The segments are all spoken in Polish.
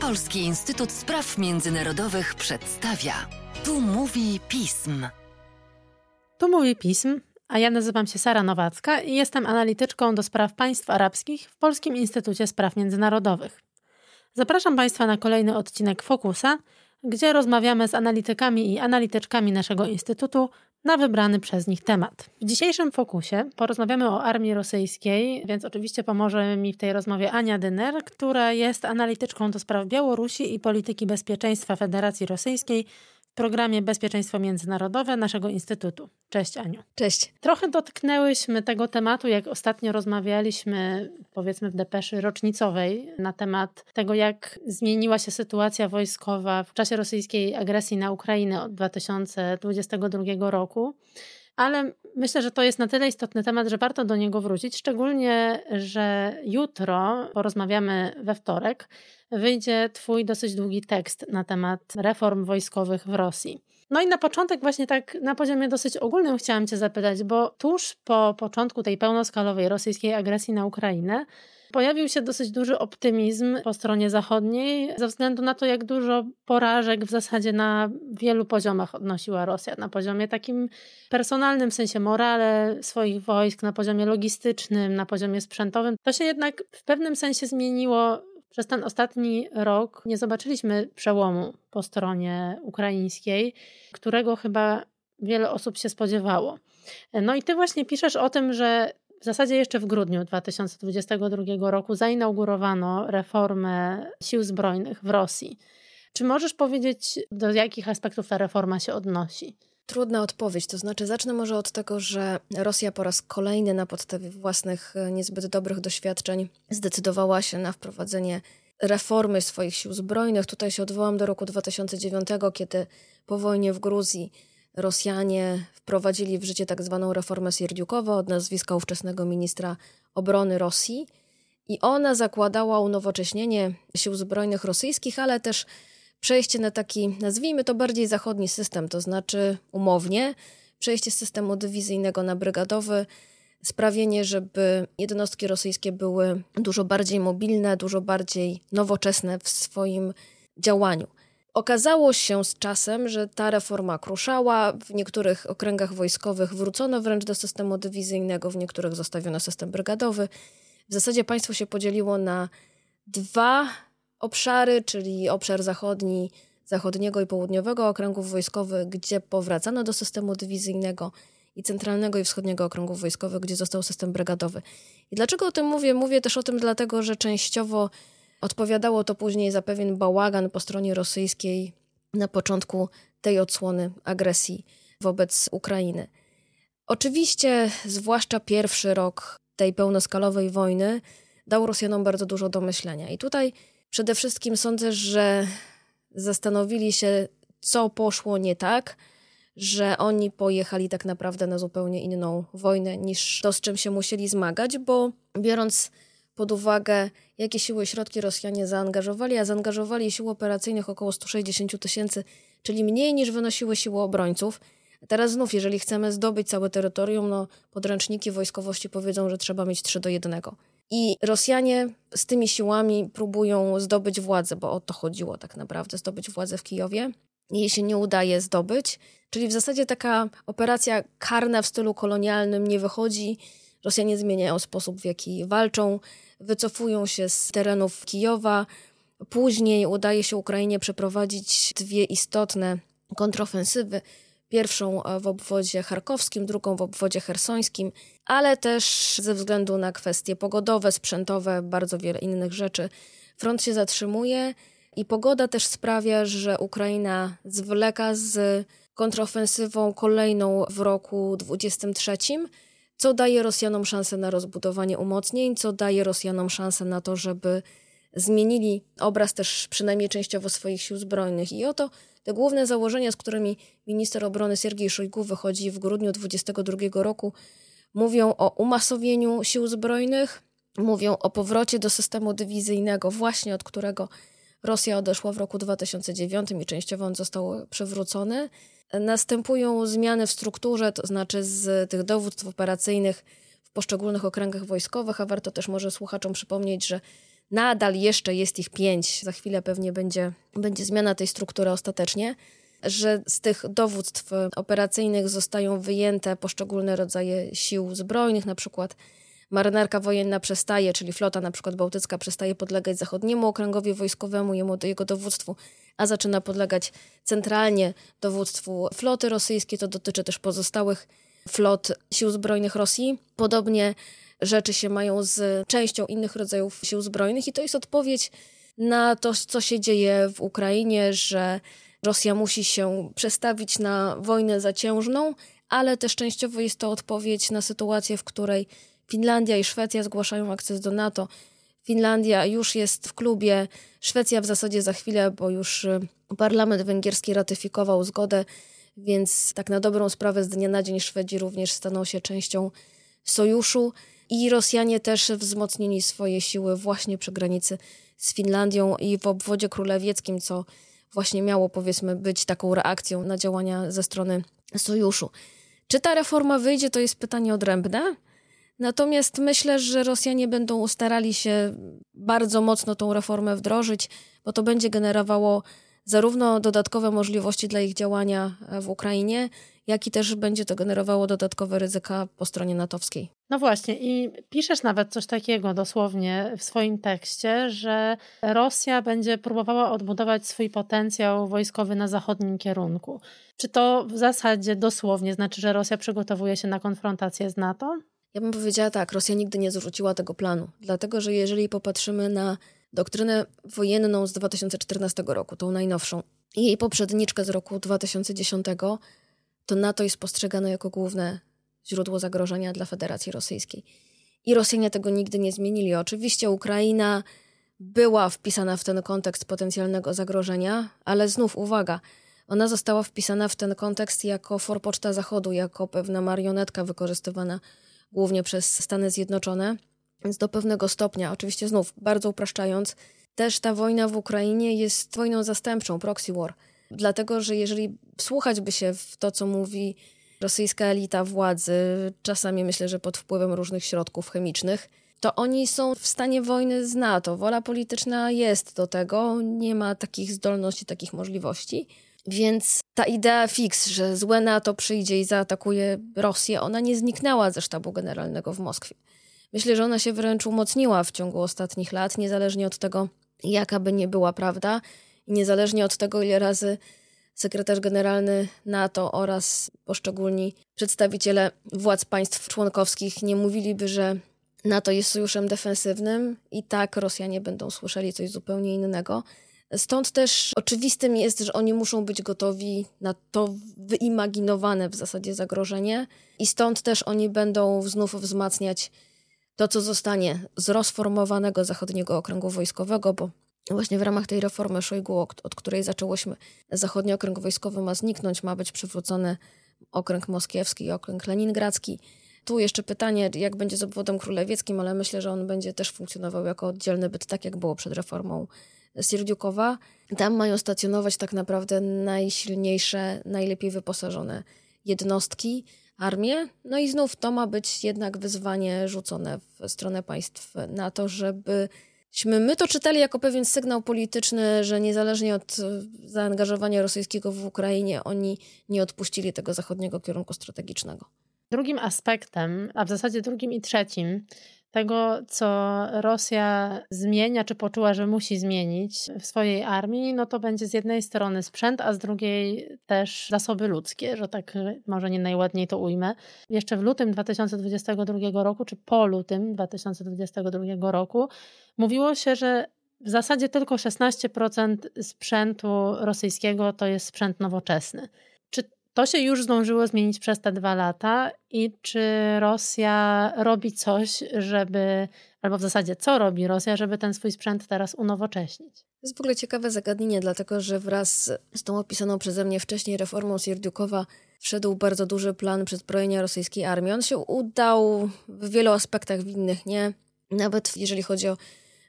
Polski Instytut Spraw Międzynarodowych przedstawia. Tu mówi pism. Tu mówi pism, a ja nazywam się Sara Nowacka i jestem analityczką do spraw państw arabskich w Polskim Instytucie Spraw Międzynarodowych. Zapraszam Państwa na kolejny odcinek Fokusa, gdzie rozmawiamy z analitykami i analityczkami naszego instytutu na wybrany przez nich temat. W dzisiejszym fokusie porozmawiamy o armii rosyjskiej, więc oczywiście pomoże mi w tej rozmowie Ania Dyner, która jest analityczką do spraw Białorusi i polityki bezpieczeństwa Federacji Rosyjskiej programie Bezpieczeństwo Międzynarodowe naszego Instytutu. Cześć Aniu. Cześć. Trochę dotknęłyśmy tego tematu, jak ostatnio rozmawialiśmy, powiedzmy w depeszy rocznicowej, na temat tego, jak zmieniła się sytuacja wojskowa w czasie rosyjskiej agresji na Ukrainę od 2022 roku. Ale myślę, że to jest na tyle istotny temat, że warto do niego wrócić, szczególnie, że jutro porozmawiamy we wtorek wyjdzie Twój dosyć długi tekst na temat reform wojskowych w Rosji. No i na początek, właśnie tak na poziomie dosyć ogólnym, chciałam Cię zapytać, bo tuż po początku tej pełnoskalowej rosyjskiej agresji na Ukrainę pojawił się dosyć duży optymizm po stronie zachodniej, ze względu na to, jak dużo porażek w zasadzie na wielu poziomach odnosiła Rosja. Na poziomie takim personalnym, w sensie morale swoich wojsk, na poziomie logistycznym, na poziomie sprzętowym. To się jednak w pewnym sensie zmieniło przez ten ostatni rok nie zobaczyliśmy przełomu po stronie ukraińskiej, którego chyba wiele osób się spodziewało. No i ty właśnie piszesz o tym, że w zasadzie jeszcze w grudniu 2022 roku zainaugurowano reformę sił zbrojnych w Rosji. Czy możesz powiedzieć, do jakich aspektów ta reforma się odnosi? Trudna odpowiedź. To znaczy, zacznę może od tego, że Rosja po raz kolejny na podstawie własnych e, niezbyt dobrych doświadczeń zdecydowała się na wprowadzenie reformy swoich sił zbrojnych. Tutaj się odwołam do roku 2009, kiedy po wojnie w Gruzji Rosjanie wprowadzili w życie tak zwaną reformę Sierdziukowa od nazwiska ówczesnego ministra obrony Rosji. I ona zakładała unowocześnienie sił zbrojnych rosyjskich, ale też przejście na taki, nazwijmy to bardziej zachodni system, to znaczy umownie przejście z systemu dywizyjnego na brygadowy, sprawienie, żeby jednostki rosyjskie były dużo bardziej mobilne, dużo bardziej nowoczesne w swoim działaniu. Okazało się z czasem, że ta reforma kruszała. W niektórych okręgach wojskowych wrócono wręcz do systemu dywizyjnego, w niektórych zostawiono system brygadowy. W zasadzie państwo się podzieliło na dwa obszary, czyli obszar zachodni, zachodniego i południowego okręgów wojskowych, gdzie powracano do systemu dywizyjnego i centralnego i wschodniego okręgów wojskowych, gdzie został system brygadowy. I dlaczego o tym mówię? Mówię też o tym dlatego, że częściowo odpowiadało to później za pewien bałagan po stronie rosyjskiej na początku tej odsłony agresji wobec Ukrainy. Oczywiście, zwłaszcza pierwszy rok tej pełnoskalowej wojny dał Rosjanom bardzo dużo do myślenia. I tutaj Przede wszystkim sądzę, że zastanowili się, co poszło nie tak, że oni pojechali tak naprawdę na zupełnie inną wojnę niż to, z czym się musieli zmagać, bo biorąc pod uwagę, jakie siły i środki Rosjanie zaangażowali, a zaangażowali sił operacyjnych około 160 tysięcy, czyli mniej niż wynosiły siły obrońców. Teraz znów, jeżeli chcemy zdobyć całe terytorium, no podręczniki wojskowości powiedzą, że trzeba mieć 3 do 1. I Rosjanie z tymi siłami próbują zdobyć władzę, bo o to chodziło tak naprawdę, zdobyć władzę w Kijowie. Jej się nie udaje zdobyć, czyli w zasadzie taka operacja karna w stylu kolonialnym nie wychodzi. Rosjanie zmieniają sposób, w jaki walczą, wycofują się z terenów Kijowa. Później udaje się Ukrainie przeprowadzić dwie istotne kontrofensywy Pierwszą w obwodzie charkowskim, drugą w obwodzie hersońskim, ale też ze względu na kwestie pogodowe, sprzętowe, bardzo wiele innych rzeczy. Front się zatrzymuje i pogoda też sprawia, że Ukraina zwleka z kontrofensywą kolejną w roku 23, co daje Rosjanom szansę na rozbudowanie umocnień, co daje Rosjanom szansę na to, żeby zmienili obraz też przynajmniej częściowo swoich sił zbrojnych. I oto te główne założenia, z którymi minister obrony Siergiej Szojgu wychodzi w grudniu 2022 roku, mówią o umasowieniu sił zbrojnych, mówią o powrocie do systemu dywizyjnego, właśnie od którego Rosja odeszła w roku 2009 i częściowo on został przywrócony. Następują zmiany w strukturze, to znaczy z tych dowództw operacyjnych w poszczególnych okręgach wojskowych, a warto też może słuchaczom przypomnieć, że nadal jeszcze jest ich pięć, za chwilę pewnie będzie, będzie zmiana tej struktury ostatecznie, że z tych dowództw operacyjnych zostają wyjęte poszczególne rodzaje sił zbrojnych, na przykład marynarka wojenna przestaje, czyli flota na przykład bałtycka przestaje podlegać zachodniemu okręgowi wojskowemu, jego dowództwu, a zaczyna podlegać centralnie dowództwu floty rosyjskiej. To dotyczy też pozostałych flot sił zbrojnych Rosji. Podobnie rzeczy się mają z częścią innych rodzajów sił zbrojnych i to jest odpowiedź na to, co się dzieje w Ukrainie, że Rosja musi się przestawić na wojnę zaciężną, ale też częściowo jest to odpowiedź na sytuację, w której Finlandia i Szwecja zgłaszają akces do NATO. Finlandia już jest w klubie, Szwecja w zasadzie za chwilę, bo już y, parlament węgierski ratyfikował zgodę, więc tak na dobrą sprawę z dnia na dzień Szwedzi również staną się częścią sojuszu i Rosjanie też wzmocnili swoje siły właśnie przy granicy z Finlandią i w obwodzie królewieckim, co właśnie miało powiedzmy być taką reakcją na działania ze strony sojuszu. Czy ta reforma wyjdzie, to jest pytanie odrębne. Natomiast myślę, że Rosjanie będą starali się bardzo mocno tą reformę wdrożyć, bo to będzie generowało zarówno dodatkowe możliwości dla ich działania w Ukrainie, jak i też będzie to generowało dodatkowe ryzyka po stronie natowskiej. No właśnie, i piszesz nawet coś takiego dosłownie w swoim tekście, że Rosja będzie próbowała odbudować swój potencjał wojskowy na zachodnim kierunku. Czy to w zasadzie dosłownie znaczy, że Rosja przygotowuje się na konfrontację z NATO? Ja bym powiedziała tak, Rosja nigdy nie zrzuciła tego planu, dlatego że jeżeli popatrzymy na doktrynę wojenną z 2014 roku, tą najnowszą, i jej poprzedniczkę z roku 2010, to NATO jest postrzegane jako główne źródło zagrożenia dla Federacji Rosyjskiej. I Rosjanie tego nigdy nie zmienili. Oczywiście Ukraina była wpisana w ten kontekst potencjalnego zagrożenia, ale znów uwaga, ona została wpisana w ten kontekst jako forpoczta Zachodu, jako pewna marionetka wykorzystywana głównie przez Stany Zjednoczone. Więc do pewnego stopnia, oczywiście znów bardzo upraszczając, też ta wojna w Ukrainie jest wojną zastępczą, proxy war. Dlatego, że jeżeli wsłuchać by się w to, co mówi rosyjska elita władzy, czasami myślę, że pod wpływem różnych środków chemicznych, to oni są w stanie wojny z NATO. Wola polityczna jest do tego, nie ma takich zdolności, takich możliwości. Więc ta idea fix, że złe NATO przyjdzie i zaatakuje Rosję, ona nie zniknęła ze sztabu generalnego w Moskwie. Myślę, że ona się wręcz umocniła w ciągu ostatnich lat, niezależnie od tego, jaka by nie była prawda, i niezależnie od tego, ile razy sekretarz generalny NATO oraz poszczególni przedstawiciele władz państw członkowskich nie mówiliby, że NATO jest sojuszem defensywnym i tak Rosjanie będą słyszeli coś zupełnie innego. Stąd też oczywistym jest, że oni muszą być gotowi na to wyimaginowane w zasadzie zagrożenie, i stąd też oni będą znów wzmacniać to, co zostanie z rozformowanego zachodniego okręgu wojskowego, bo właśnie w ramach tej reformy Szojgu, od której zaczęłyśmy, zachodni okręg wojskowy ma zniknąć, ma być przywrócony okręg moskiewski i okręg leningradzki. Tu jeszcze pytanie, jak będzie z obwodem królewieckim, ale myślę, że on będzie też funkcjonował jako oddzielny byt, tak jak było przed reformą Sierdziukowa. Tam mają stacjonować tak naprawdę najsilniejsze, najlepiej wyposażone jednostki, armię. No i znów to ma być jednak wyzwanie rzucone w stronę państw na to, żeby my to czytali jako pewien sygnał polityczny, że niezależnie od zaangażowania rosyjskiego w Ukrainie, oni nie odpuścili tego zachodniego kierunku strategicznego. Drugim aspektem, a w zasadzie drugim i trzecim, tego, co Rosja zmienia, czy poczuła, że musi zmienić w swojej armii, no to będzie z jednej strony sprzęt, a z drugiej też zasoby ludzkie, że tak może nie najładniej to ujmę. Jeszcze w lutym 2022 roku, czy po lutym 2022 roku, mówiło się, że w zasadzie tylko 16% sprzętu rosyjskiego to jest sprzęt nowoczesny. To się już zdążyło zmienić przez te dwa lata i czy Rosja robi coś, żeby, albo w zasadzie co robi Rosja, żeby ten swój sprzęt teraz unowocześnić? To jest w ogóle ciekawe zagadnienie, dlatego że wraz z tą opisaną przeze mnie wcześniej reformą Sierdziukowa wszedł bardzo duży plan przezbrojenia rosyjskiej armii. On się udał w wielu aspektach, w innych nie. Nawet jeżeli chodzi o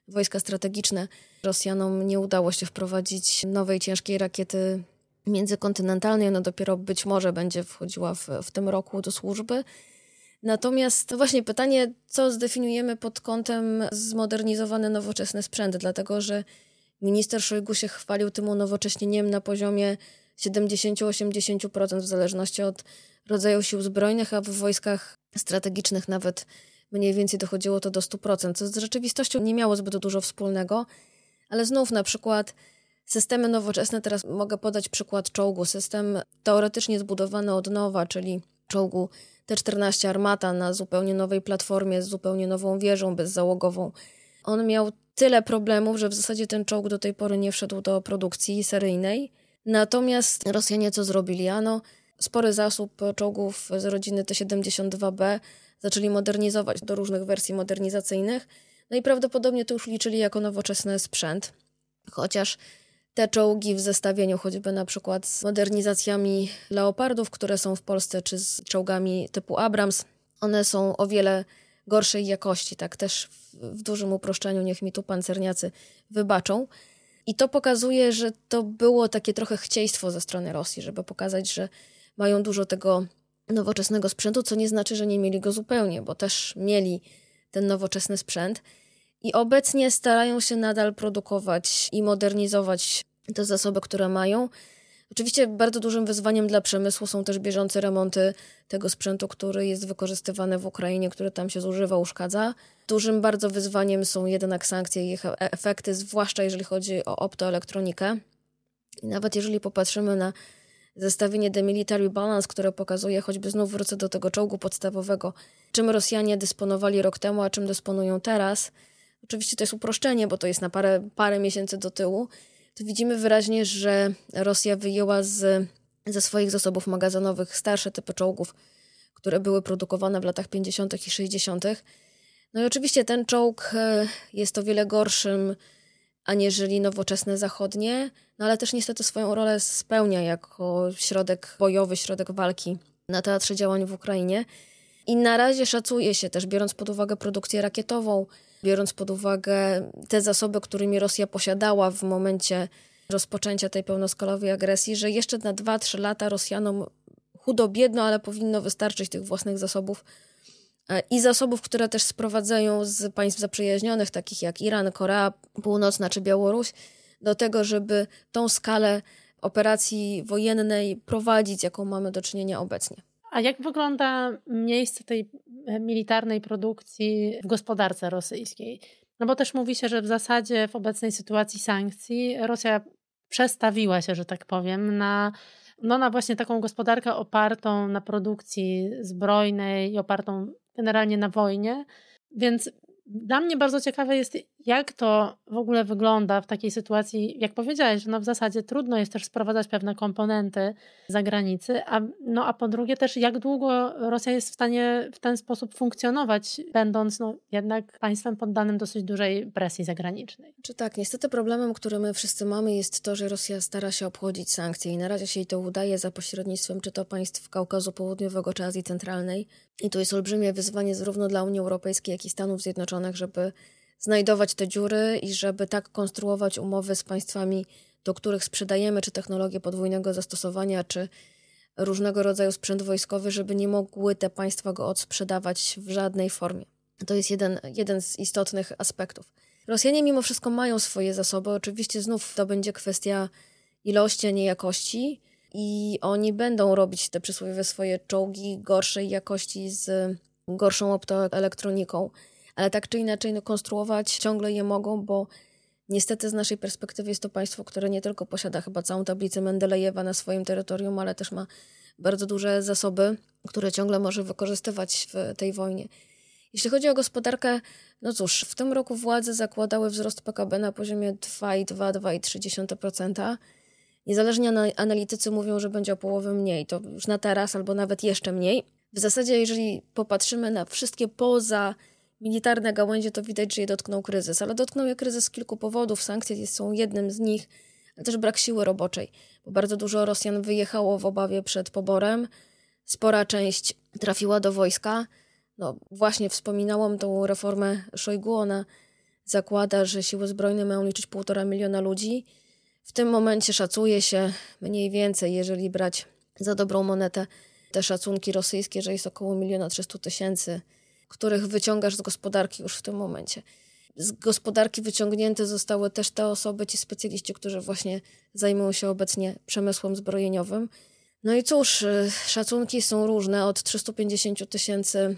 wojska strategiczne, Rosjanom nie udało się wprowadzić nowej ciężkiej rakiety międzykontynentalnej. Ona dopiero być może będzie wchodziła w, w tym roku do służby. Natomiast to właśnie pytanie, co zdefiniujemy pod kątem zmodernizowany, nowoczesny sprzęt, dlatego że minister Szojgu się chwalił tym unowocześnieniem na poziomie 70-80% w zależności od rodzaju sił zbrojnych, a w wojskach strategicznych nawet mniej więcej dochodziło to do 100%, co z rzeczywistością nie miało zbyt dużo wspólnego, ale znów na przykład systemy nowoczesne, teraz mogę podać przykład czołgu, system teoretycznie zbudowany od nowa, czyli czołgu T-14 Armata na zupełnie nowej platformie, z zupełnie nową wieżą bezzałogową. On miał tyle problemów, że w zasadzie ten czołg do tej pory nie wszedł do produkcji seryjnej. Natomiast Rosjanie co zrobili? Ano, spory zasób czołgów z rodziny T-72B zaczęli modernizować do różnych wersji modernizacyjnych. No i prawdopodobnie to już liczyli jako nowoczesny sprzęt. Chociaż te czołgi w zestawieniu choćby na przykład z modernizacjami Leopardów, które są w Polsce, czy z czołgami typu Abrams, one są o wiele gorszej jakości, tak też w, dużym uproszczeniu, niech mi tu pancerniacy wybaczą. I to pokazuje, że to było takie trochę chcieństwo ze strony Rosji, żeby pokazać, że mają dużo tego nowoczesnego sprzętu, co nie znaczy, że nie mieli go zupełnie, bo też mieli ten nowoczesny sprzęt. I obecnie starają się nadal produkować i modernizować te zasoby, które mają. Oczywiście bardzo dużym wyzwaniem dla przemysłu są też bieżące remonty tego sprzętu, który jest wykorzystywany w Ukrainie, który tam się zużywa, uszkadza. Dużym bardzo wyzwaniem są jednak sankcje i ich e- efekty, zwłaszcza jeżeli chodzi o optoelektronikę. I nawet jeżeli popatrzymy na zestawienie The Military Balance, które pokazuje, choćby znów wrócę do tego czołgu podstawowego, czym Rosjanie dysponowali rok temu, a czym dysponują teraz. Oczywiście to jest uproszczenie, bo to jest na parę, parę miesięcy do tyłu. To widzimy wyraźnie, że Rosja wyjęła z, ze swoich zasobów magazynowych starsze typy czołgów, które były produkowane w latach 50. i 60. No i oczywiście ten czołg e, jest o wiele gorszym aniżeli nowoczesne zachodnie, no ale też niestety swoją rolę spełnia jako środek bojowy, środek walki na teatrze działań w Ukrainie. I na razie szacuje się też, biorąc pod uwagę produkcję rakietową, biorąc pod uwagę te zasoby, którymi Rosja posiadała w momencie rozpoczęcia tej pełnoskalowej agresji, że jeszcze na 2-3 lata Rosjanom chudo-biedno, ale powinno wystarczyć tych własnych zasobów e, i zasobów, które też sprowadzają z państw zaprzyjaźnionych, takich jak Iran, Korea Północna czy Białoruś, do tego, żeby tą skalę operacji wojennej prowadzić, jaką mamy do czynienia obecnie. A jak wygląda miejsce tej e, militarnej produkcji w gospodarce rosyjskiej? No bo też mówi się, że w zasadzie w obecnej sytuacji sankcji Rosja przestawiła się, że tak powiem, na, no na właśnie taką gospodarkę opartą na produkcji zbrojnej i opartą generalnie na wojnie. Więc dla mnie bardzo ciekawe jest, jak to w ogóle wygląda w takiej sytuacji, jak powiedziałeś, no w zasadzie trudno jest też sprowadzać pewne komponenty z zagranicy, a, no a po drugie też jak długo Rosja jest w stanie w ten sposób funkcjonować, będąc no jednak państwem poddanym dosyć dużej presji zagranicznej. Czy tak, niestety problemem, który my wszyscy mamy jest to, że Rosja stara się obchodzić sankcje i na razie się jej to udaje za pośrednictwem czy to państw Kaukazu Południowego czy Azji Centralnej. I to jest olbrzymie wyzwanie zarówno dla Unii Europejskiej, jak i Stanów Zjednoczonych, żeby znajdować te dziury i żeby tak konstruować umowy z państwami, do których sprzedajemy czy technologie podwójnego zastosowania, czy różnego rodzaju sprzęt wojskowy, żeby nie mogły te państwa go odsprzedawać w żadnej formie. To jest jeden, jeden z istotnych aspektów. Rosjanie mimo wszystko mają swoje zasoby. Oczywiście znów to będzie kwestia ilości, a nie jakości. I oni będą robić te przysłowiowe swoje czołgi gorszej jakości z gorszą optoelektroniką ale tak czy inaczej no, konstruować ciągle je mogą, bo niestety z naszej perspektywy jest to państwo, które nie tylko posiada chyba całą tablicę Mendelejewa na swoim terytorium, ale też ma bardzo duże zasoby, które ciągle może wykorzystywać w tej wojnie. Jeśli chodzi o gospodarkę, no cóż, w tym roku władze zakładały wzrost PKB na poziomie 2,2-2,3%. Niezależnie analitycy mówią, że będzie o połowę mniej, to już na teraz albo nawet jeszcze mniej. W zasadzie, jeżeli popatrzymy na wszystkie poza militarne gałęzie, to widać, że je dotknął kryzys. Ale dotknął je kryzys z kilku powodów. Sankcje są jednym z nich, ale też brak siły roboczej, bo bardzo dużo Rosjan wyjechało w obawie przed poborem. Spora część trafiła do wojska. No, właśnie wspominałam tą reformę Szojgu. Ona zakłada, że siły zbrojne mają liczyć półtora miliona ludzi. W tym momencie szacuje się mniej więcej, jeżeli brać za dobrą monetę, te szacunki rosyjskie, że jest około miliona 300 tysięcy, których wyciągasz z gospodarki już w tym momencie. Z gospodarki wyciągnięte zostały też te osoby, ci specjaliści, którzy właśnie zajmują się obecnie przemysłem zbrojeniowym. No i cóż, y, szacunki są różne, od 350 tysięcy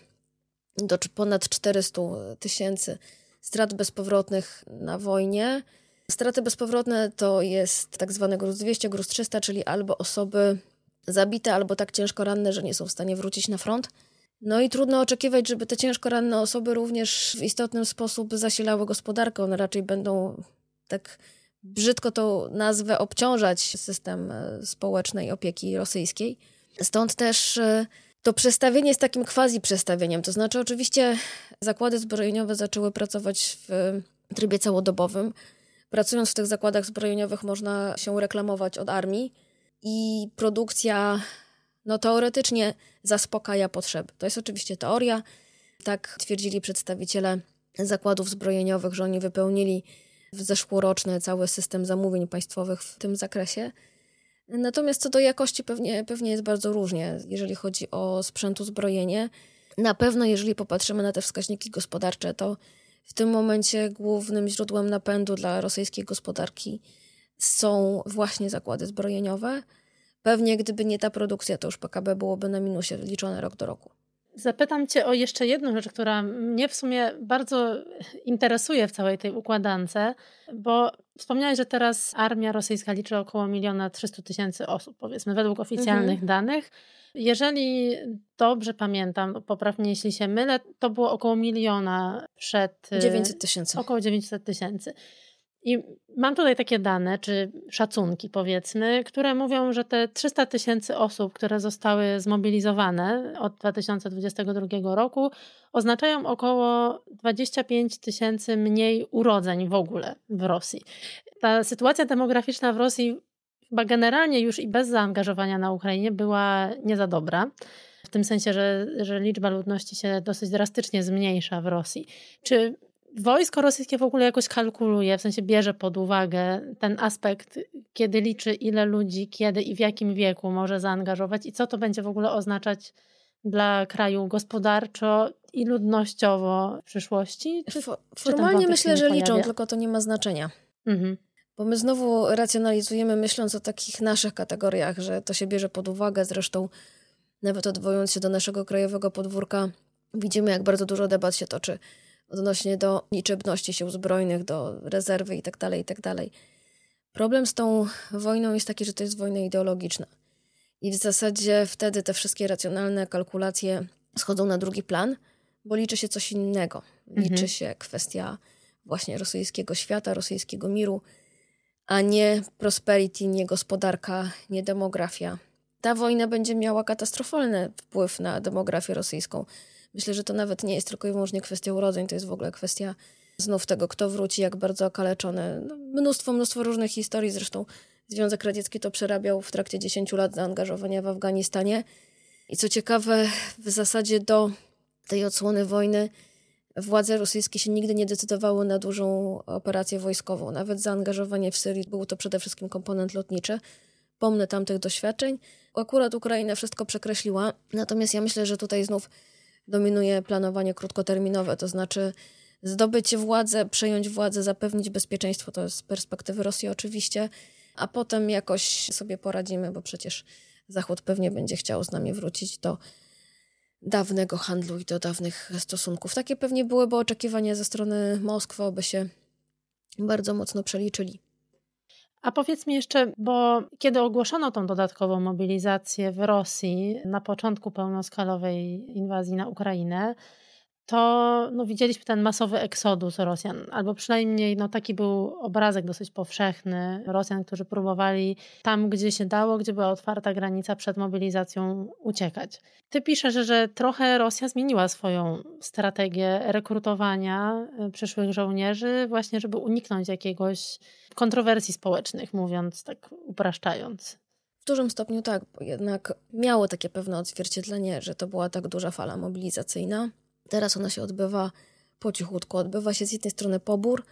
do ponad 400 tysięcy strat bezpowrotnych na wojnie. Straty bezpowrotne to jest tak zwany gruz 200, gruz 300, czyli albo osoby zabite, albo tak ciężko ranne, że nie są w stanie wrócić na front. No i trudno oczekiwać, żeby te ciężko ranne osoby również w istotny sposób zasilały gospodarkę. One raczej będą tak brzydko tą nazwę obciążać system e, społecznej opieki rosyjskiej. Stąd też e, to przestawienie jest takim quasi przestawieniem. To znaczy, oczywiście zakłady zbrojeniowe zaczęły pracować w trybie całodobowym. Pracując w tych zakładach zbrojeniowych, można się reklamować od armii i produkcja no, teoretycznie zaspokaja potrzeby. To jest oczywiście teoria. Tak twierdzili przedstawiciele zakładów zbrojeniowych, że oni wypełnili w zeszłoroczny cały system zamówień państwowych w tym zakresie. Natomiast co do jakości pewnie, pewnie jest bardzo różnie, jeżeli chodzi o sprzęt uzbrojenie. Na pewno, jeżeli popatrzymy na te wskaźniki gospodarcze, to w tym momencie głównym źródłem napędu dla rosyjskiej gospodarki są właśnie zakłady zbrojeniowe. Pewnie gdyby nie ta produkcja, to już PKB byłoby na minusie liczone rok do roku. Zapytam Cię o jeszcze jedną rzecz, która mnie w sumie bardzo interesuje w całej tej układance, bo wspomniałeś, że teraz armia rosyjska liczy około miliona trzystu tysięcy osób, powiedzmy, według oficjalnych mhm. danych. Jeżeli dobrze pamiętam, poprawnie jeśli się mylę, to było około miliona przed... 900 tysięcy. Około 900 tysięcy. I mam tutaj takie dane, czy szacunki powiedzmy, które mówią, że te 300 tysięcy osób, które zostały zmobilizowane od 2022 roku, oznaczają około 25 tysięcy mniej urodzeń w ogóle w Rosji. Ta sytuacja demograficzna w Rosji chyba generalnie już i bez zaangażowania na Ukrainie była nie za dobra. W tym sensie, że, że liczba ludności się dosyć drastycznie zmniejsza w Rosji. Czy wojsko rosyjskie w ogóle jakoś kalkuluje, w sensie bierze pod uwagę ten aspekt, kiedy liczy, ile ludzi, kiedy i w jakim wieku może zaangażować i co to będzie w ogóle oznaczać dla kraju gospodarczo i ludnościowo w przyszłości? Czy, Formalnie czy myślę, że pojawia? liczą, tylko to nie ma znaczenia. Mhm. Bo my znowu racjonalizujemy, myśląc o takich naszych kategoriach, że to się bierze pod uwagę. Zresztą, nawet odwołując się do naszego krajowego podwórka, widzimy, jak bardzo dużo debat się toczy odnośnie do liczebności sił zbrojnych, do rezerwy itd., tak itd. Tak Problem z tą wojną jest taki, że to jest wojna ideologiczna. I w zasadzie wtedy te wszystkie racjonalne kalkulacje schodzą na drugi plan, bo liczy się coś innego. Liczy mhm. się kwestia właśnie rosyjskiego świata, rosyjskiego miru, a nie prosperity, nie gospodarka, nie demografia. Ta wojna będzie miała katastrofalny wpływ na demografię rosyjską. Myślę, że to nawet nie jest tylko i wyłącznie kwestia urodzeń, to jest w ogóle kwestia znów tego, kto wróci, jak bardzo okaleczony. No, mnóstwo, mnóstwo różnych historii. Zresztą Związek Radziecki to przerabiał w trakcie 10 lat zaangażowania w Afganistanie. I co ciekawe, w zasadzie do tej odsłony wojny władze rosyjskie się nigdy nie decydowały na dużą operację wojskową. Nawet zaangażowanie w Syrii był to przede wszystkim komponent lotniczy. Pomnę tamtych doświadczeń. Akurat Ukraina wszystko przekreśliła, natomiast ja myślę, że tutaj znów dominuje planowanie krótkoterminowe, to znaczy zdobyć władzę, przejąć władzę, zapewnić bezpieczeństwo, to z perspektywy Rosji oczywiście, a potem jakoś sobie poradzimy, bo przecież Zachód pewnie będzie chciał z nami wrócić do dawnego handlu i do dawnych stosunków. Takie pewnie byłyby oczekiwania ze strony Moskwy, aby się bardzo mocno przeliczyli. A powiedz mi jeszcze, bo kiedy ogłoszono tą dodatkową mobilizację w Rosji na początku pełnoskalowej inwazji na Ukrainę, to no, widzieliśmy ten masowy eksodus Rosjan, albo przynajmniej no, taki był obrazek dosyć powszechny Rosjan, którzy próbowali tam, gdzie się dało, gdzie była otwarta granica przed mobilizacją, uciekać. Ty piszesz, że trochę Rosja zmieniła swoją strategię rekrutowania y, przyszłych żołnierzy, właśnie żeby uniknąć jakiegoś kontrowersji społecznych, mówiąc tak upraszczając. W dużym stopniu tak, bo jednak miało takie pewne odzwierciedlenie, że to była tak duża fala mobilizacyjna. Teraz ona się odbywa po cichutku. Odbywa się z jednej strony pobór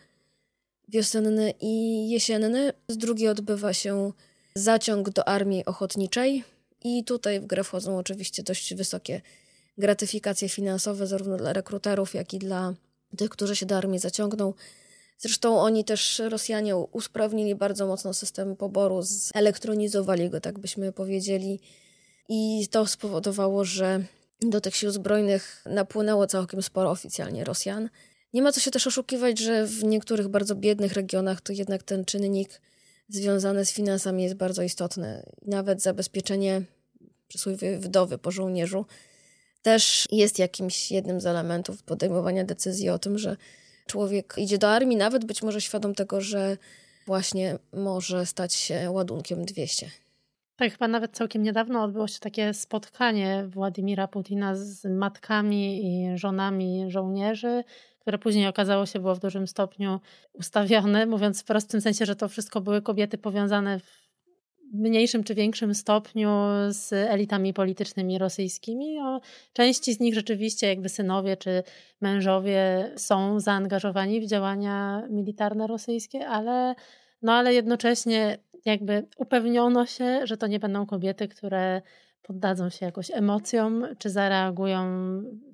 wiosenny i jesienny, z drugiej odbywa się zaciąg do armii ochotniczej I tutaj w grę wchodzą oczywiście dość wysokie gratyfikacje finansowe, zarówno dla rekruterów, jak i dla tych, którzy się do armii zaciągną. Zresztą oni też, Rosjanie, usprawnili bardzo mocno system poboru, zelektronizowali go, tak byśmy powiedzieli. I to spowodowało, że do tych sił zbrojnych napłynęło całkiem sporo oficjalnie Rosjan. Nie ma co się też oszukiwać, że w niektórych bardzo biednych regionach to jednak ten czynnik związany z finansami jest bardzo istotny. Nawet zabezpieczenie przysłowiowej wdowy po żołnierzu też jest jakimś jednym z elementów podejmowania decyzji o tym, że człowiek idzie do armii, nawet być może świadom tego, że właśnie może stać się ładunkiem 200. Tak, chyba nawet całkiem niedawno odbyło się takie spotkanie Władimira Putina z matkami i żonami żołnierzy, które później okazało się było w dużym stopniu ustawione, mówiąc w prostym sensie, że to wszystko były kobiety powiązane w mniejszym czy większym stopniu z elitami politycznymi rosyjskimi. O części z nich rzeczywiście jakby synowie czy mężowie są zaangażowani w działania militarne rosyjskie, ale, no ale jednocześnie jakby upewniono się, że to nie będą kobiety, które poddadzą się jakoś emocjom, czy zareagują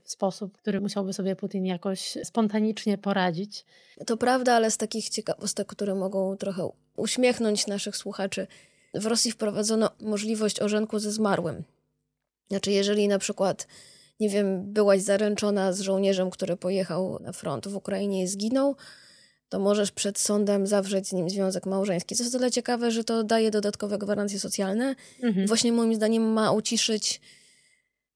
w sposób, który musiałby sobie Putin jakoś spontanicznie poradzić. To prawda, ale z takich ciekawostek, które mogą trochę uśmiechnąć naszych słuchaczy, w Rosji wprowadzono możliwość orzenku ze zmarłym. Znaczy, jeżeli na przykład, nie wiem, byłaś zaręczona z żołnierzem, który pojechał na front w Ukrainie i zginął, to możesz przed sądem zawrzeć z nim związek małżeński. Co jest tyle ciekawe, że to daje dodatkowe gwarancje socjalne. Mhm. Właśnie moim zdaniem ma uciszyć,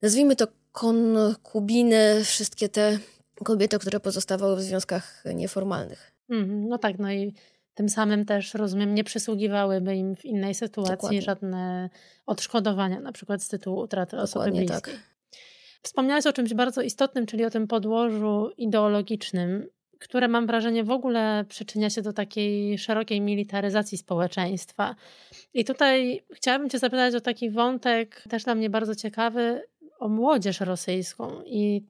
nazwijmy to konkubiny, wszystkie te kobiety, które pozostawały w związkach nieformalnych. Mhm. No tak, no i tym samym też, rozumiem, nie przysługiwałyby im w innej sytuacji Dokładnie. żadne odszkodowania, na przykład z tytułu utraty Dokładnie osoby bliskiej. Tak. Wspomniałeś o czymś bardzo istotnym, czyli o tym podłożu ideologicznym, które mam wrażenie w ogóle przyczynia się do takiej szerokiej militaryzacji społeczeństwa. I tutaj chciałabym Cię zapytać o taki wątek, też dla mnie bardzo ciekawy, o młodzież rosyjską i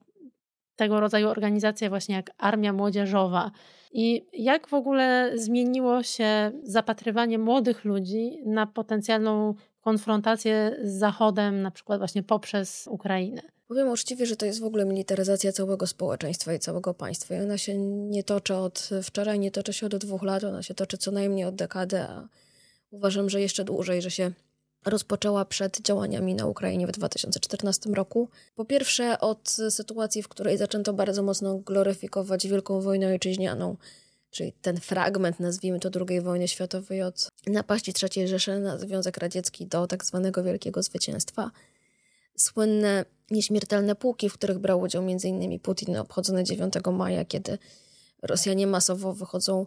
tego rodzaju organizacje właśnie jak Armia Młodzieżowa. I jak w ogóle zmieniło się zapatrywanie młodych ludzi na potencjalną konfrontację z Zachodem, na przykład właśnie poprzez Ukrainę? Powiem uczciwie, że to jest w ogóle militaryzacja całego społeczeństwa i całego państwa. I ona się nie toczy od wczoraj, nie toczy się od dwóch lat, ona się toczy co najmniej od dekady, a uważam, że jeszcze dłużej, że się rozpoczęła przed działaniami na Ukrainie w 2014 roku. Po pierwsze, od sytuacji, w której zaczęto bardzo mocno gloryfikować Wielką Wojnę Ojczyźnianą, czyli ten fragment, nazwijmy to II wojny światowej, od napaści III Rzeszy na Związek Radziecki do tak zwanego Wielkiego Zwycięstwa. Słynne nieśmiertelne pułki, w których brał udział m.in. Putin, obchodzone 9 maja, kiedy Rosjanie masowo wychodzą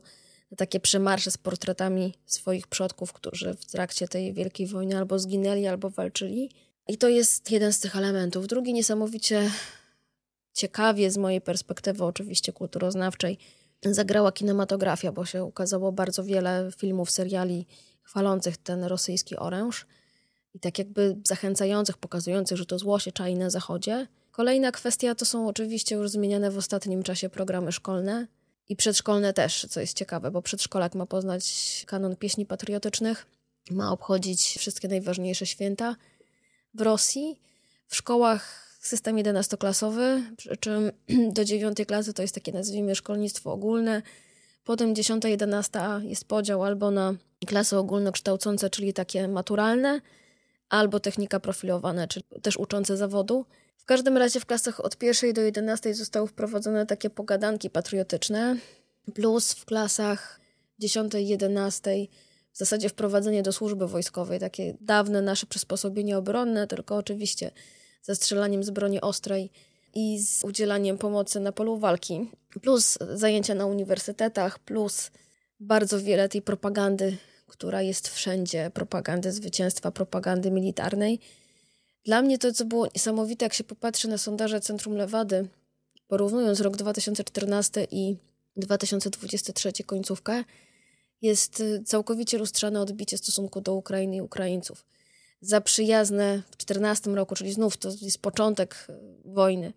takie przemarsze z portretami swoich przodków, którzy w trakcie tej wielkiej wojny albo zginęli, albo walczyli. I to jest jeden z tych elementów. Drugi niesamowicie ciekawie z mojej perspektywy, oczywiście kulturoznawczej, zagrała kinematografia, bo się ukazało bardzo wiele filmów, seriali chwalących ten rosyjski oręż i tak jakby zachęcających, pokazujących, że to zło się czai na zachodzie. Kolejna kwestia to są oczywiście już zmieniane w ostatnim czasie programy szkolne. I przedszkolne też, co jest ciekawe, bo przedszkolak ma poznać kanon pieśni patriotycznych, ma obchodzić wszystkie najważniejsze święta w Rosji. W szkołach system 11-klasowy, przy czym do 9 klasy to jest takie, nazwijmy, szkolnictwo ogólne. Potem 10-11 jest podział albo na klasy ogólnokształcące, czyli takie maturalne, albo technika profilowana, czyli też uczące zawodu. W każdym razie w klasach od pierwszej do jedenastej zostały wprowadzone takie pogadanki patriotyczne, plus w klasach dziesiątej, jedenastej w zasadzie wprowadzenie do służby wojskowej, takie dawne nasze przysposobienie obronne, tylko oczywiście ze strzelaniem z broni ostrej i z udzielaniem pomocy na polu walki, plus zajęcia na uniwersytetach, plus bardzo wiele tej propagandy, która jest wszędzie, propagandy zwycięstwa, propagandy militarnej. Dla mnie to, co było niesamowite, jak się popatrzy na sondaże Centrum Lewady, porównując rok 2014 i 2023 końcówkę, jest y, całkowicie lustrzane odbicie stosunku do Ukrainy i Ukraińców. Za przyjazne w 2014 roku, czyli znów to jest początek y, wojny,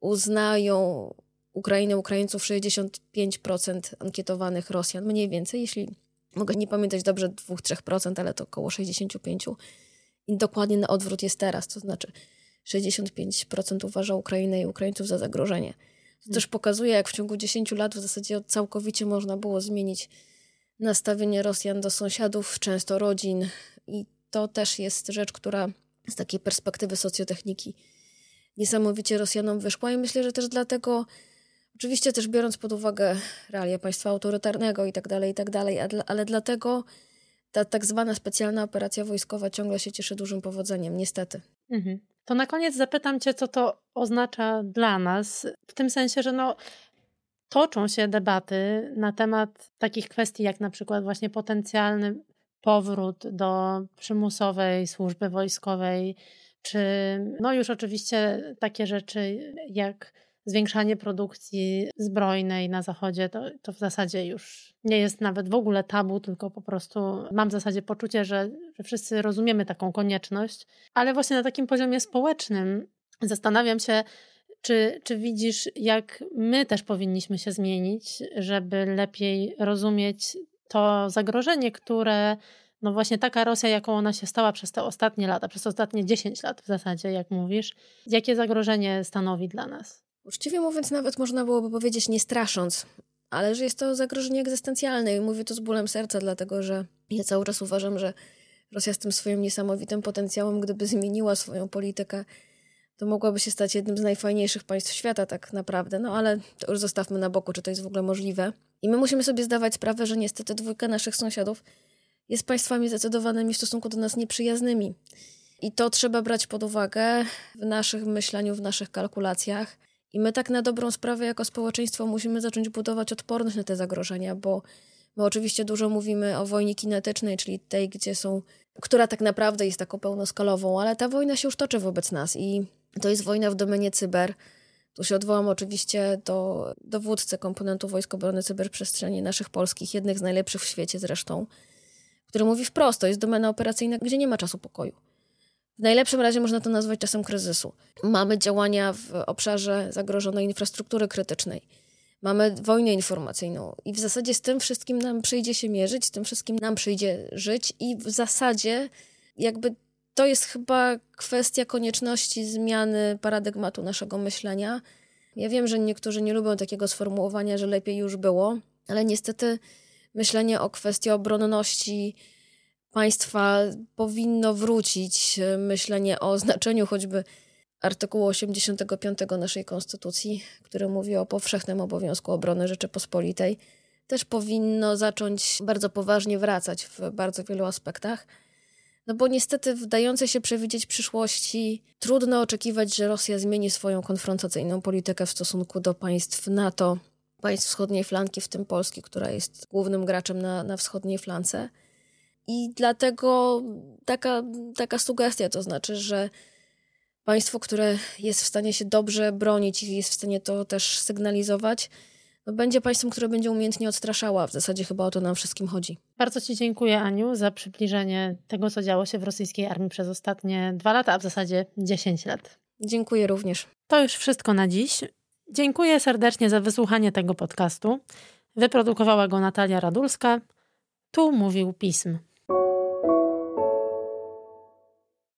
uznają Ukrainę, Ukraińców 65% ankietowanych Rosjan, mniej więcej, jeśli mogę nie pamiętać dobrze 2-3%, ale to około 65%. I dokładnie na odwrót jest teraz, to znaczy 65% uważa Ukrainę i Ukraińców za zagrożenie. To też pokazuje, jak w ciągu 10 lat w zasadzie całkowicie można było zmienić nastawienie Rosjan do sąsiadów, często rodzin. I to też jest rzecz, która z takiej perspektywy socjotechniki niesamowicie Rosjanom wyszła. I myślę, że też dlatego, oczywiście też biorąc pod uwagę realia państwa autorytarnego i tak dalej, i tak dalej, ale dlatego ta tak zwana specjalna operacja wojskowa ciągle się cieszy dużym powodzeniem, niestety. Mhm. To na koniec zapytam Cię, co to oznacza dla nas, w tym sensie, że no, toczą się debaty na temat takich kwestii, jak na przykład właśnie potencjalny powrót do przymusowej służby wojskowej, czy no już oczywiście takie rzeczy jak zwiększanie produkcji zbrojnej na Zachodzie, to, to w zasadzie już nie jest nawet w ogóle tabu, tylko po prostu mam w zasadzie poczucie, że, że wszyscy rozumiemy taką konieczność. Ale właśnie na takim poziomie społecznym zastanawiam się, czy, czy widzisz, jak my też powinniśmy się zmienić, żeby lepiej rozumieć to zagrożenie, które no właśnie taka Rosja, jaką ona się stała przez te ostatnie lata, przez ostatnie 10 lat w zasadzie, jak mówisz, jakie zagrożenie stanowi dla nas? Uczciwie mówiąc, nawet można byłoby powiedzieć nie strasząc, ale że jest to zagrożenie egzystencjalne i mówię to z bólem serca, dlatego że ja cały czas uważam, że Rosja z tym swoim niesamowitym potencjałem, gdyby zmieniła swoją politykę, to mogłaby się stać jednym z najfajniejszych państw świata tak naprawdę, no ale to już zostawmy na boku, czy to jest w ogóle możliwe. I my musimy sobie zdawać sprawę, że niestety dwójka naszych sąsiadów jest państwami zdecydowanymi w stosunku do nas nieprzyjaznymi. I to trzeba brać pod uwagę w naszych myśleniu, w naszych kalkulacjach. I my tak na dobrą sprawę jako społeczeństwo musimy zacząć budować odporność na te zagrożenia, bo my oczywiście dużo mówimy o wojnie kinetycznej, czyli tej, gdzie są, która tak naprawdę jest taką pełnoskalową, ale ta wojna się już toczy wobec nas i to jest wojna w domenie cyber. Tu się odwołam oczywiście do dowódcy komponentu Wojsk Obrony Cyberprzestrzeni naszych polskich, jednych z najlepszych w świecie zresztą, który mówi wprost, to jest domena operacyjna, gdzie nie ma czasu pokoju. W najlepszym razie można to nazwać czasem kryzysu. Mamy działania w obszarze zagrożonej infrastruktury krytycznej. Mamy wojnę informacyjną i w zasadzie z tym wszystkim nam przyjdzie się mierzyć, z tym wszystkim nam przyjdzie żyć i w zasadzie jakby to jest chyba kwestia konieczności zmiany paradygmatu naszego myślenia. Ja wiem, że niektórzy nie lubią takiego sformułowania, że lepiej już było, ale niestety myślenie o kwestii obronności państwa powinno wrócić. Myślenie o znaczeniu choćby artykułu 85 naszej Konstytucji, który mówi o powszechnym obowiązku obrony Rzeczypospolitej, też powinno zacząć bardzo poważnie wracać w bardzo wielu aspektach. No bo niestety w dającej się przewidzieć przyszłości trudno oczekiwać, że Rosja zmieni swoją konfrontacyjną politykę w stosunku do państw NATO, państw wschodniej flanki, w tym Polski, która jest głównym graczem na, na wschodniej flance. I dlatego taka, taka sugestia, to znaczy, że państwo, które jest w stanie się dobrze bronić i jest w stanie to też sygnalizować, no będzie państwem, które będzie umiejętnie odstraszała. W zasadzie chyba o to nam wszystkim chodzi. Bardzo Ci dziękuję, Aniu, za przybliżenie tego, co działo się w rosyjskiej armii przez ostatnie dwa lata, a w zasadzie 10 lat. Dziękuję również. To już wszystko na dziś. Dziękuję serdecznie za wysłuchanie tego podcastu. Wyprodukowała go Natalia Radulska. Tu mówił pism.